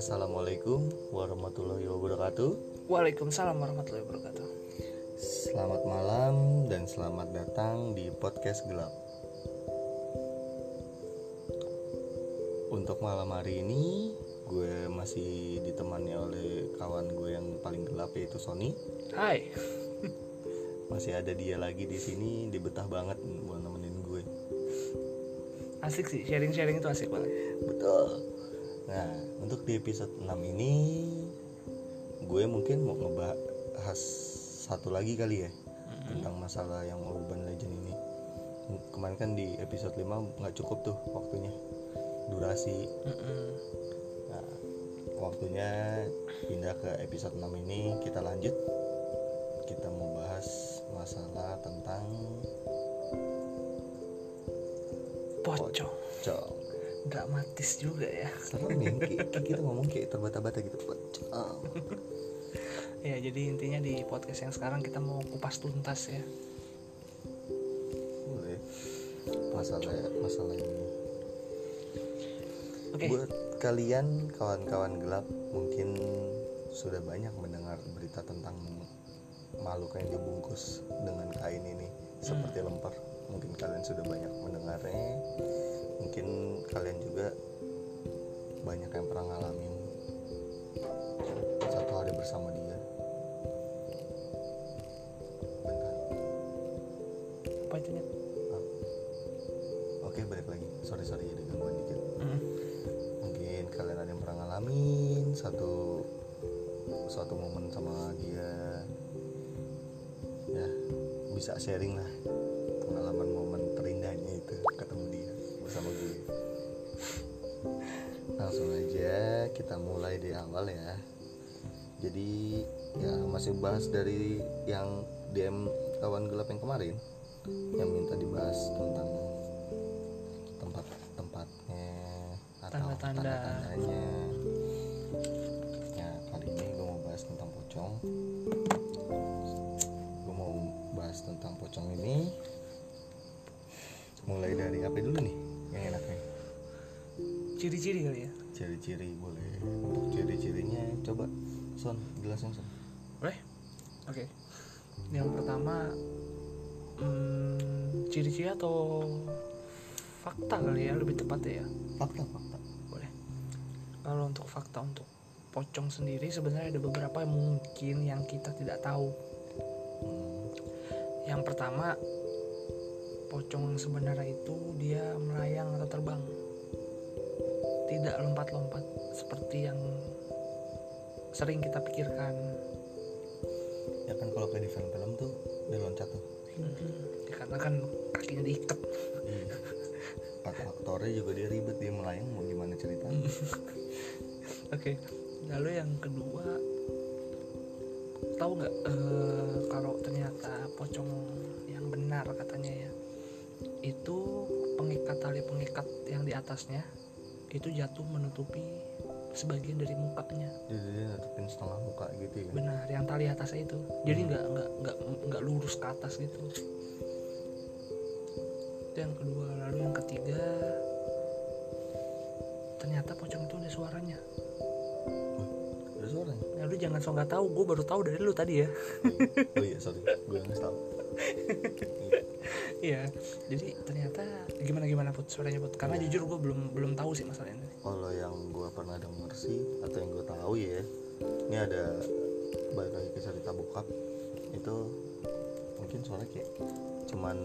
Assalamualaikum warahmatullahi wabarakatuh. Waalaikumsalam warahmatullahi wabarakatuh. Selamat malam dan selamat datang di podcast gelap. Untuk malam hari ini, gue masih ditemani oleh kawan gue yang paling gelap yaitu Sony. Hai. Masih ada dia lagi di sini, dia betah banget buat nemenin gue. Asik sih, sharing-sharing itu asik banget. Betul. Nah, untuk di episode 6 ini gue mungkin mau ngebahas satu lagi kali ya tentang masalah yang urban legend ini. Kemarin kan di episode 5 nggak cukup tuh waktunya. Durasi. Mm-mm. Nah, waktunya pindah ke episode 6 ini kita lanjut. Dramatis juga ya. Serem ya, kayak- kayak kita ngomong kayak terbata-bata gitu. Ya, jadi intinya di podcast yang sekarang kita mau kupas tuntas ya. boleh masalah masalah ini Oke. buat kalian kawan-kawan gelap mungkin sudah banyak mendengar berita tentang makhluk yang dibungkus dengan kain ini seperti lemper mungkin kalian sudah banyak mendengarnya mungkin kalian juga banyak yang pernah ngalamin satu hari bersama dia. Bentar Apa itu Nyet? Oke balik lagi. Sorry sorry ada gangguan dikit. Mm. Mungkin kalian ada yang pernah ngalamin Satu Suatu momen sama dia. Ya Bisa sharing lah Pengalaman momen terindahnya itu Ketemu dia Bersama gue Langsung aja Kita mulai dari awal ya Jadi Ya masih bahas dari Yang DM kawan gelap yang kemarin Yang minta dibahas tentang tempat-tempatnya atau Tanda-tanda. tanda-tandanya. Ya kali ini gue mau bahas tentang pocong. Gue mau bahas tentang pocong ini. Mulai dari apa dulu nih yang enaknya? Ciri-ciri kali ya. Ciri-ciri boleh. Untuk ciri-cirinya coba Son jelasin Son. Boleh? Oke. Yang pertama hmm, ciri-ciri atau fakta kali ya lebih tepatnya ya. Fakta-fakta. Boleh. Kalau untuk fakta untuk pocong sendiri sebenarnya ada beberapa yang mungkin yang kita tidak tahu. Hmm, Yang pertama, pocong sebenarnya itu dia melayang atau terbang. Tidak lompat-lompat seperti yang sering kita pikirkan. ya kan kalau kayak di film-film tuh dia loncat tuh. Ya, karena kan kakinya diikat. Iya. Kata aktornya juga dia ribet dia melayang mau gimana ceritanya? Oke. Lalu yang kedua, tahu nggak eh, kalau ternyata pocong yang benar katanya ya, itu pengikat tali pengikat yang di atasnya itu jatuh menutupi sebagian dari mukanya. Jadi dia nutupin setengah muka gitu ya. Benar, yang tali atasnya itu. Jadi nggak nggak nggak nggak lurus ke atas gitu. Itu yang kedua. Lalu yang ketiga, ternyata pocong itu ada suaranya. Ada suaranya. Ya lu jangan so nggak tahu, gue baru tahu dari lu tadi ya. Oh iya sorry, gue nggak tahu. Iya. Jadi ternyata gimana gimana put suaranya put. Karena jujur gue belum belum tahu sih masalah ini. Kalau yang gue pernah denger sih atau yang gue tahu ya, ini ada balik lagi ke cerita bokap itu mungkin suara kayak cuman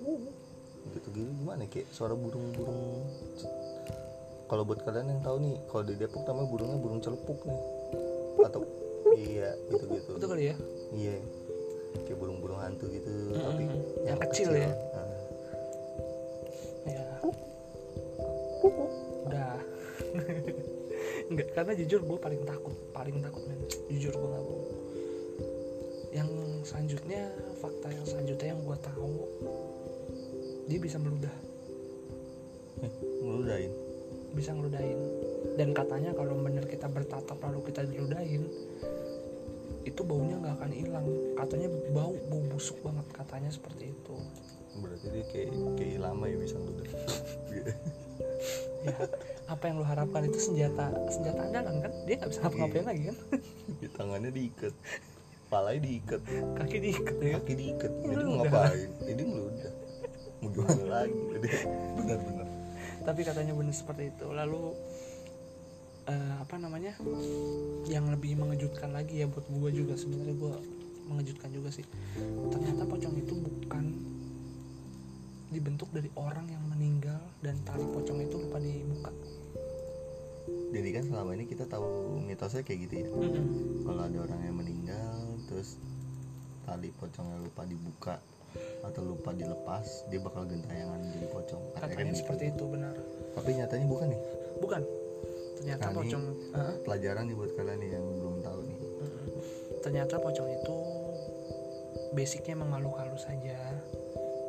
gitu gitu gimana kayak suara burung-burung kalau buat kalian yang tahu nih kalau di Depok namanya burungnya burung celepuk nih atau iya gitu gitu Betul kali ya? Iya, kayak burung-burung hantu gitu, Mm-mm. tapi Yang kecil ya? Ah, Ya. Udah. Enggak, karena jujur gue paling takut, paling takut men. Jujur gue nggak bohong. Yang selanjutnya fakta yang selanjutnya yang gue tahu dia bisa meludah, eh, ngeludain. bisa ngeludahin. Dan katanya kalau bener kita bertatap lalu kita diludahin, itu baunya nggak akan hilang. Katanya bau bau busuk banget katanya seperti itu. Berarti dia kayak kayak lama ya bisa ya apa yang lu harapkan itu senjata senjata andalan kan? Dia nggak bisa ngapa-ngapain lagi kan? Di tangannya diikat. Palanya diikat. Kaki diikat ya? Kaki diikat. Jadi lu mau udah. ngapain? Ini lu udah mau gimana lagi? Benar-benar tapi katanya benar seperti itu. Lalu eh, apa namanya yang lebih mengejutkan lagi ya buat gua juga sebenarnya gua mengejutkan juga sih. Ternyata pocong itu bukan dibentuk dari orang yang meninggal dan tali pocong itu lupa dibuka. Jadi kan selama ini kita tahu mitosnya kayak gitu ya. Mm-mm. kalau ada orang yang meninggal terus tali pocongnya lupa dibuka atau lupa dilepas dia bakal gentayangan jadi pocong. Katanya kan katanya gitu. seperti itu benar. Tapi nyatanya bukan nih? Bukan ternyata Nah, ini- pocong Hah? pelajaran nih buat kalian nih yang belum tahu nih. Ternyata pocong itu basicnya emang makhluk halus saja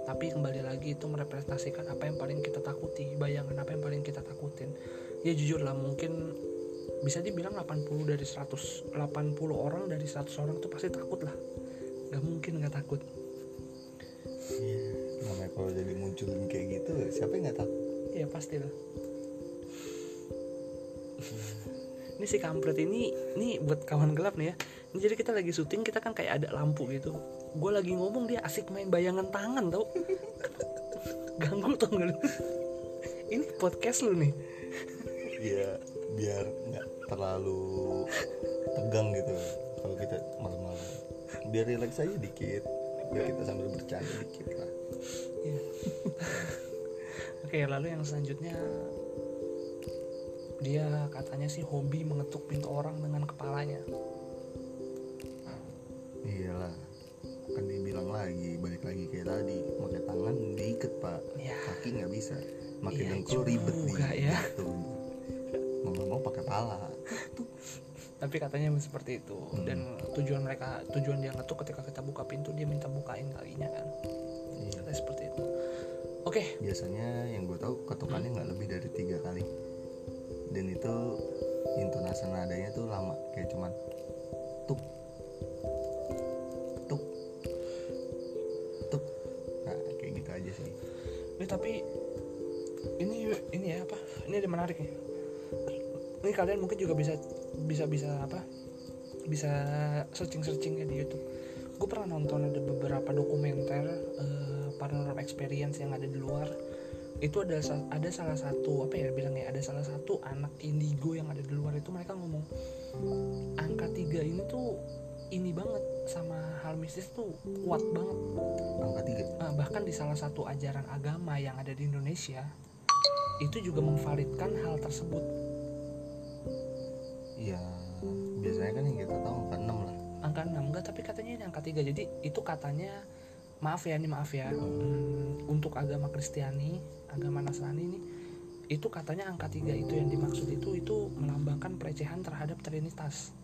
tapi kembali lagi itu merepresentasikan apa yang paling kita takuti. Bayangan apa yang paling kita takutin. Ya jujur lah mungkin bisa dibilang 80 dari 100 80 orang dari 100 orang tuh pasti takut lah. Nggak mungkin nggak takut. Iya, namanya kalau jadi munculin kayak gitu siapa yang nggak takut? Ya pasti lah ini si kampret ini ini buat kawan gelap nih ya. Ini jadi kita lagi syuting kita kan kayak ada lampu gitu. Gue lagi ngomong dia asik main bayangan tangan tau. Ganggu tau gak lu ini podcast lu nih. Ya biar nggak terlalu tegang gitu kalau kita malam-malam. Biar rileks aja dikit biar kita sambil bercanda dikit lah. Iya. oke lalu yang selanjutnya dia katanya sih hobi mengetuk pintu orang dengan kepalanya. Iyalah kan dibilang lagi balik lagi kayak tadi pakai tangan diikat pak. Ya kaki nggak bisa. Makin Iya dengkul ribet nih ya. mau nggak mau pakai pala. Tapi katanya seperti itu. Hmm. dan tujuan mereka tujuan dia ngetuk ketika kita buka pintu dia minta bukain kalinya kan. Iya. katanya seperti itu. Oke. Biasanya yang gue tahu ketukannya nggak lebih dari tiga kali dan itu intonasi nadanya tuh lama kayak cuman tuk tuk tuk. Nah kayak gitu aja sih. Ini tapi ini ini ya apa? Ini ada menarik nih. Ini kalian mungkin juga bisa bisa bisa apa? Bisa searching searching ya di YouTube. Gue pernah nonton ada beberapa dokumenter eh, paranormal experience yang ada di luar itu ada ada salah satu apa ya bilangnya ada salah satu anak indigo yang ada di luar itu mereka ngomong angka tiga ini tuh ini banget sama hal mistis tuh kuat banget. Angka tiga? Eh, bahkan di salah satu ajaran agama yang ada di Indonesia itu juga memvalidkan hal tersebut. Ya biasanya kan yang kita tahu angka enam lah. Angka 6 enggak tapi katanya ini angka 3 jadi itu katanya maaf ya ini maaf ya. Hmm, untuk agama Kristiani agama Nasrani ini itu katanya angka 3 itu yang dimaksud itu itu melambangkan pelecehan terhadap Trinitas.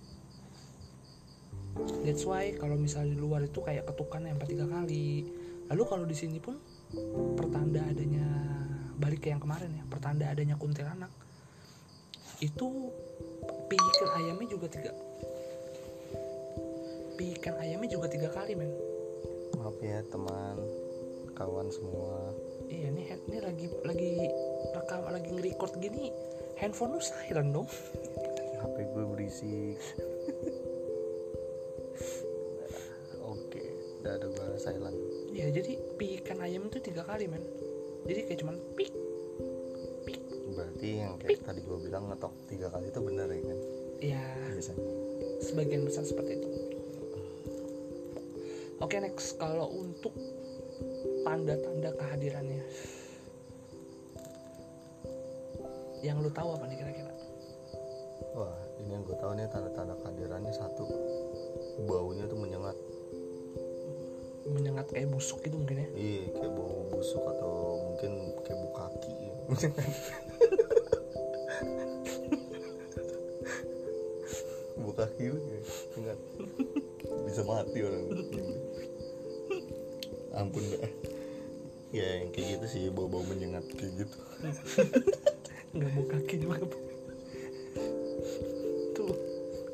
That's why kalau misalnya di luar itu kayak ketukan yang tiga kali. Lalu kalau di sini pun pertanda adanya balik ke yang kemarin ya pertanda adanya kuntilanak itu piikan ayamnya juga tiga. Piikan ayamnya juga tiga kali men ya teman kawan semua. Iya nih ini lagi lagi rekam lagi nge-record gini handphone lu silent dong. HP gue berisik. Oke udah ada gue silent. Iya jadi piikan ayam itu tiga kali men. Jadi kayak cuman pik berarti yang kayak tadi gue bilang ngetok tiga kali itu bener ya kan? Ya biasanya. Sebagian besar seperti itu oke next. Kalau untuk tanda-tanda kehadirannya. Yang lu tahu apa nih kira-kira? Wah ini yang gue tahu nih tanda-tanda kehadirannya satu. Baunya tuh menyengat. Menyengat kayak busuk gitu mungkin ya? Iya kayak bau busuk atau mungkin kayak bau kaki. Bau kaki lu ya ingat bisa mati orang. Ampun dah ya yang kayak gitu sih bau-bau menyengat kayak gitu. Nggak mau kaki juga tuh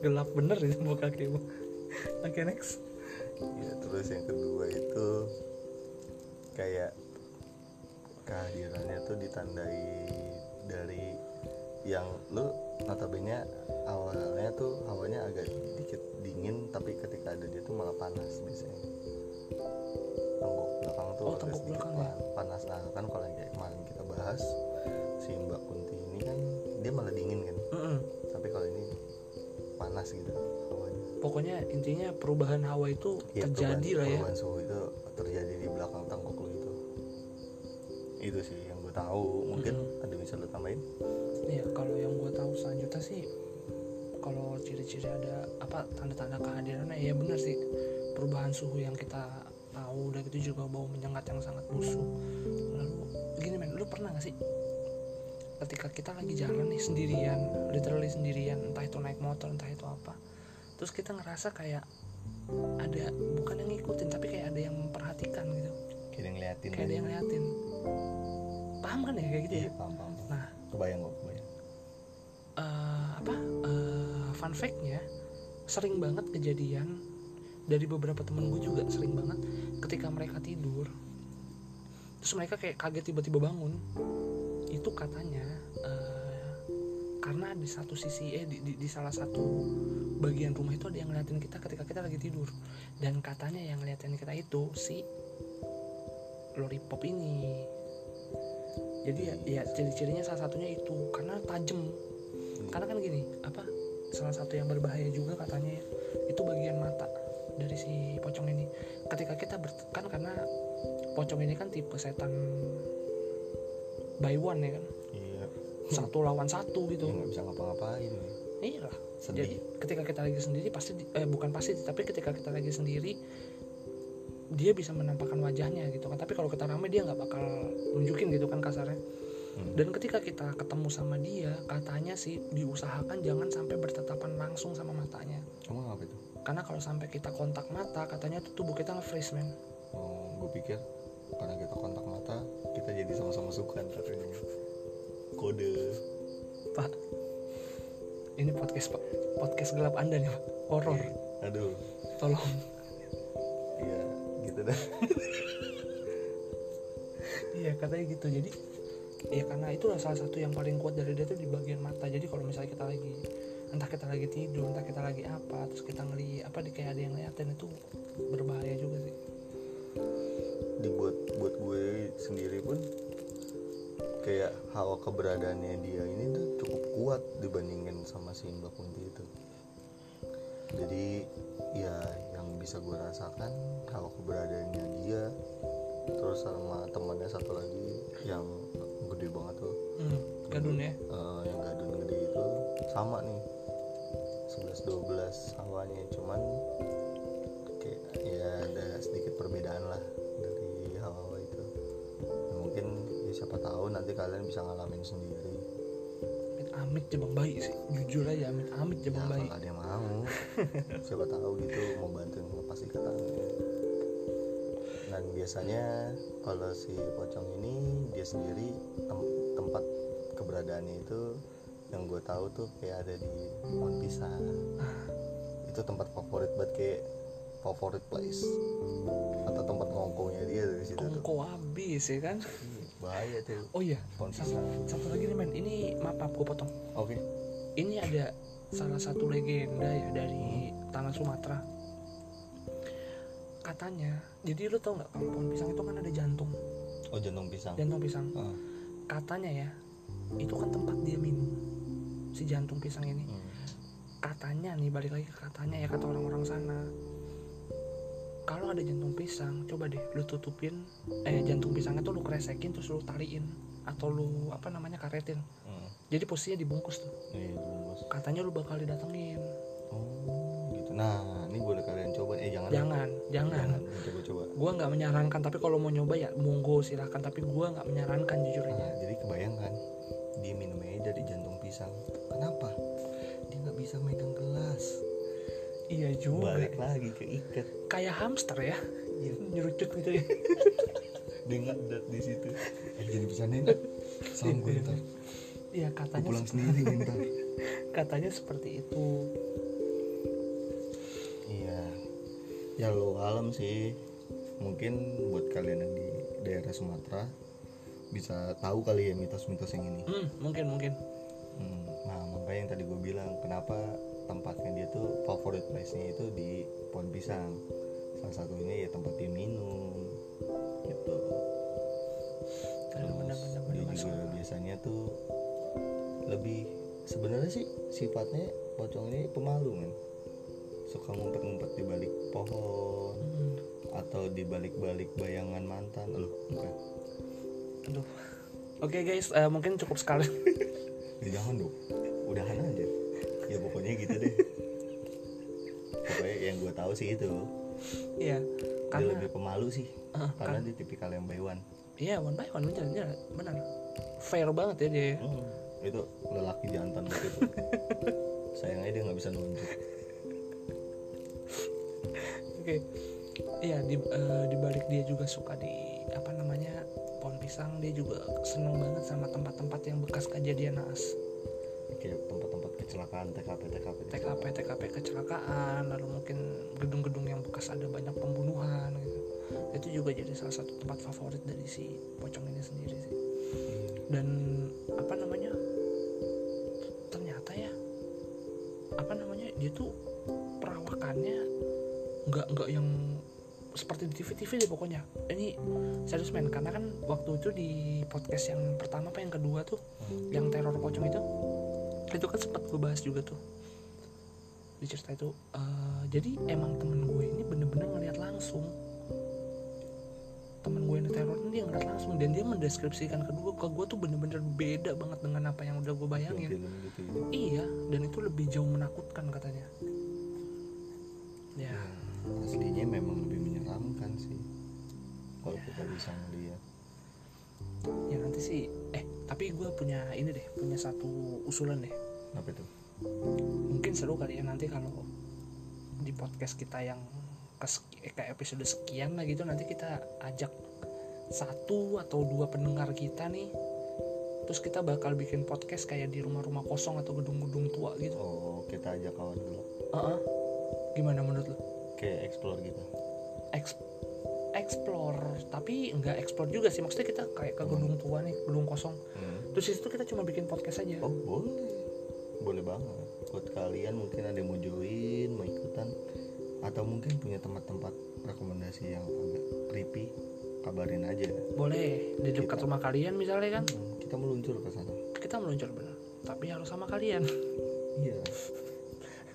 gelap bener ya mau kaki oke next. Ya terus yang kedua itu kayak kehadirannya tuh ditandai dari yang lu notabene awalnya tuh hawanya agak dikit dingin tapi ketika ada dia tuh malah panas biasanya. Tenggok belakang tuh Oh, agak sedikit belakang ya? pan- panas. Nah kan kalau yang kayak kemarin kita bahas si Mbak Kunti ini kan dia malah dingin kan? Mm-mm. tapi kalau ini panas gitu hawanya. Pokoknya intinya perubahan hawa itu Iya, terjadi perubahan- lah ya. perubahan suhu itu terjadi di belakang tengkok lu itu. Itu sih yang gue tahu. Mungkin Mm-mm. ada bisa lu tambahin kalau ciri-ciri ada apa tanda-tanda kehadirannya ya benar sih. Perubahan suhu yang kita tahu udah gitu juga bau menyengat yang sangat busuk. Lalu gini men lu pernah gak sih ketika kita lagi jalan nih sendirian literally sendirian entah itu naik motor entah itu apa terus kita ngerasa kayak ada bukan yang ngikutin tapi kayak ada yang memperhatikan gitu. Kayak ada yang ngeliatin kayak ada yang ngeliatin. Paham kan ya kayak gitu ya? iya paham paham. Nah kebayang kok fun fact-nya sering banget kejadian dari beberapa temen gue juga sering banget ketika mereka tidur. Terus mereka kayak kaget tiba-tiba bangun. Itu katanya eh, karena di satu sisi eh di, di, di salah satu bagian rumah itu ada yang ngeliatin kita ketika kita lagi tidur. Dan katanya yang ngeliatin kita itu si lollipop ini. Jadi ya, ya ciri-cirinya salah satunya itu karena tajam. Karena kan gini apa salah satu yang berbahaya juga katanya ya. Itu bagian mata dari si pocong ini. Ketika kita ber, kan karena pocong ini kan tipe setan by one ya kan? Iya. Satu lawan satu gitu. Nggak bisa ngapa-ngapain. Ya. iya. Lah sedih. Jadi ketika kita lagi sendiri pasti eh bukan pasti tapi ketika kita lagi sendiri dia bisa menampakkan wajahnya gitu kan. Tapi kalau kita rame dia nggak bakal nunjukin gitu kan kasarnya. Dan ketika kita ketemu sama dia katanya sih diusahakan jangan sampai bertatapan langsung sama matanya. Emang apa itu? Karena kalau sampai kita kontak mata katanya tuh tubuh kita nge-freeze man oh gue pikir karena kita kontak mata kita jadi sama-sama suka ini. Kode. Pak ini podcast pak. Podcast gelap anda nih pak. Horor. Aduh. Tolong. Iya gitu dah. Iya katanya gitu. Jadi ya karena itulah salah satu yang paling kuat dari dia tuh di bagian mata. Jadi kalau misalnya kita lagi entah kita lagi tidur entah kita lagi apa terus kita ngeli apa di kayak ada yang ngeliatin itu berbahaya juga sih. Dibuat buat gue sendiri pun kayak hawa keberadaannya dia ini tuh cukup kuat dibandingin sama si Mbak Kunti itu. Jadi ya yang bisa gue rasakan hawa keberadaannya dia terus sama temannya satu lagi yang gede banget tuh. Hmm, gadun ya? Eh, yang gadun gede itu sama nih. 11-12 hawanya cuman kayak ya ada sedikit perbedaan lah dari hawa itu. Ya, mungkin ya siapa tahu nanti kalian bisa ngalamin sendiri. Amit jebang bayi sih. Jujur aja amit amit ya jebang bayi. kalau ada yang mau siapa tahu gitu mau bantuin ngelepas ikatannya biasanya kalau si pocong ini dia sendiri tem- tempat keberadaannya itu yang gue tahu tuh kayak ada di pohon pisang. Itu tempat favorit banget kayak favorit place atau tempat ngongkongnya dia dari situ tuh. Kongko habis ya kan? Iya, bahaya tuh. Oh iya pohon satu, pisang. satu lagi nih men. Ini maaf maaf gue potong. Oke. Ini ada salah satu legenda ya dari tanah Sumatera katanya jadi lu tau nggak kalau pohon pisang itu kan ada jantung. Oh jantung pisang. Jantung pisang. Ah, katanya ya itu kan tempat dia minum si jantung pisang ini. Hmm. katanya nih balik lagi ke katanya ya kata orang-orang sana. Kalau ada jantung pisang coba deh lu tutupin eh jantung pisangnya tuh lu kresekin terus lu tariin atau lu apa namanya karetin. Hmm. jadi posisinya dibungkus tuh. Iya, dibungkus. katanya lu bakal didatengin. Oh. Nah, ini boleh kalian coba. Eh, jangan. jangan jangan Coba coba. gua nggak menyarankan tapi kalau mau nyoba ya monggo silahkan tapi gua nggak menyarankan jujur aja Nah, jadi kebayangkan dia minumnya dari jantung pisang. Kenapa? Dia nggak bisa megang gelas. iya juga Balik lagi ke ikat. kayak hamster ya Iya. nyerucut gitu ya Dia ngadat di situ. Eh, jadi bisa nih. Salam gue ntar. iya katanya pulang sendiri ntar. katanya seperti itu Ya lo alam sih. Mungkin buat kalian yang di daerah Sumatera bisa tahu kali ya mitos-mitos yang ini. Hmm, mungkin mungkin. Hmm, nah makanya yang tadi gue bilang kenapa tempatnya dia tuh favorit place-nya itu di pohon pisang? Salah satunya ya tempat dia minum gitu. Terus bener, bener, bener, dia juga biasanya tuh lebih sebenarnya sih sifatnya pocong ini pemalu kan suka ngumpet-ngumpet di balik pohon Hmm, atau di balik-balik bayangan mantan. Loh bukan aduh. Oke guys eh, mungkin cukup sekali. Ya jangan dong. Udahan aja. Ya pokoknya gitu deh. Pokoknya yang gue tahu sih itu. Iya dia karena lebih pemalu sih. Ah, karena dia tipikal yang by one. Iya one by one bener bener. Bener. Fair banget ya dia. Hmm, itu lelaki jantan gitu. Itu sayangnya dia nggak bisa nunjuk Oke. Iya di eh, di balik dia juga suka di apa namanya pohon pisang dia juga seneng banget sama tempat-tempat yang bekas kejadian naas kayak tempat-tempat kecelakaan TKP TKP TKP TKP kecelakaan lalu mungkin gedung-gedung yang bekas ada banyak pembunuhan gitu. Itu juga jadi salah satu tempat favorit dari si pocong ini sendiri sih. Dan apa namanya ternyata ya apa namanya dia tuh perawakannya nggak nggak yang seperti di TV-TV deh pokoknya. Ini serius men. Karena kan waktu itu di podcast yang pertama apa yang kedua tuh yang teror pocong itu itu kan sempat gue bahas juga tuh. Di cerita itu eh, jadi emang temen gue ini bener-bener ngeliat langsung. Temen gue yang teror ini dia ngeliat langsung dan dia mendeskripsikan ke gue ke gue tuh bener-bener beda banget dengan apa yang udah gue bayangin. Gitu ya. Iya dan itu lebih jauh menakutkan katanya. Ya aslinya memang lebih menyeramkan sih kalau kita bisa ngeliat. Ya nanti sih eh tapi gue punya ini deh punya satu usulan deh. Apa itu? Mungkin seru kali ya nanti kalau di podcast kita yang ke, ke episode sekian lah gitu nanti kita ajak satu atau dua pendengar kita nih terus kita bakal bikin podcast kayak di rumah-rumah kosong atau gedung-gedung tua gitu. Oh kita ajak kawan gelap Heeh. gimana menurut lo kayak explore gitu. Eks- explore tapi nggak explore juga sih. Maksudnya kita kayak ke gedung tua nih gedung kosong. Hmm. terus itu kita cuma bikin podcast aja. Oh boleh. Boleh banget. Buat kalian mungkin ada yang mau join mau ikutan atau mungkin punya tempat-tempat rekomendasi yang agak creepy kabarin aja. Boleh di dekat rumah kalian misalnya kan? Hmm, kita meluncur ke sana. Kita meluncur bener tapi harus sama kalian. Iya.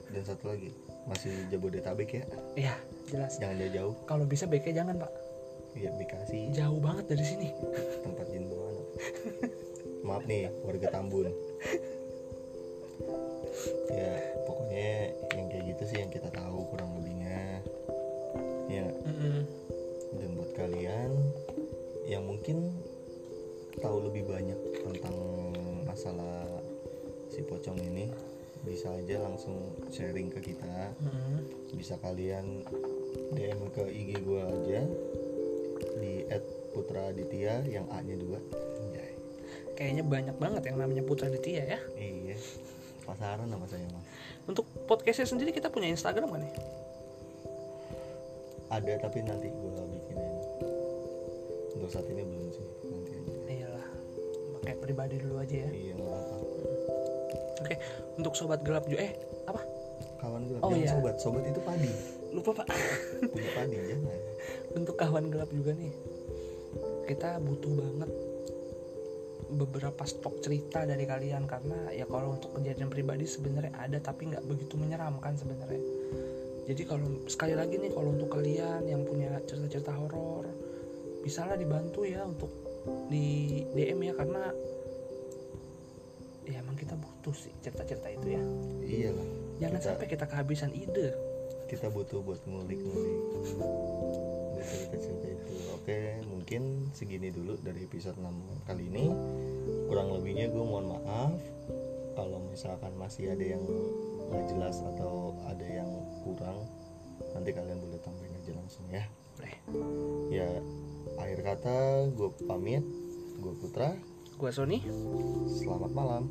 Dan satu lagi masih Jabodetabek ya? Iya jelas. Jangan jauh-jauh kalau bisa BK jangan pak. Ya Bekasi jauh banget dari sini. Tempat jin buana maaf nih warga Tambun. Ya pokoknya yang kayak gitu sih yang kita tahu kurang lebihnya. Ya Mm-mm. dan buat kalian yang mungkin tahu lebih banyak tentang masalah si pocong ini bisa aja langsung sharing ke kita. Mm-mm. bisa kalian DM ke IG gue aja di @putraaditya yang A-nya dua. Anjay. kayaknya banyak banget yang namanya Putra Ditya ya. Iya. Pasaran nama saya mah untuk podcastnya sendiri kita punya Instagram kan ya ada tapi nanti gue bikinin. Untuk saat ini belum sih nanti aja. Iyalah pakai pribadi dulu aja ya. Iya oke untuk sobat gelap juga eh apa? Kawan gelap. Oh, iya. sobat sobat itu padi. Lupa pak. Punya padi jangan. Untuk kawan gelap juga nih kita butuh banget beberapa stok cerita dari kalian. Karena ya kalau untuk kejadian pribadi sebenarnya ada tapi nggak begitu menyeramkan sebenarnya. Jadi kalau sekali lagi nih kalau untuk kalian yang punya cerita-cerita horor bisalah dibantu ya untuk di DM ya. Karena ya emang kita butuh sih cerita-cerita itu ya. Iyalah jangan Kita- sampai kita kehabisan ide. Kita butuh buat ngulik-ngulik cerita-cerita itu. Oke mungkin segini dulu dari episode 6 kali ini. Kurang lebihnya gue mohon maaf kalau misalkan masih ada yang nggak jelas atau ada yang kurang nanti kalian boleh tambahin aja langsung ya. Boleh ya akhir kata gue pamit. Gue Putra. Gua Sony. Selamat malam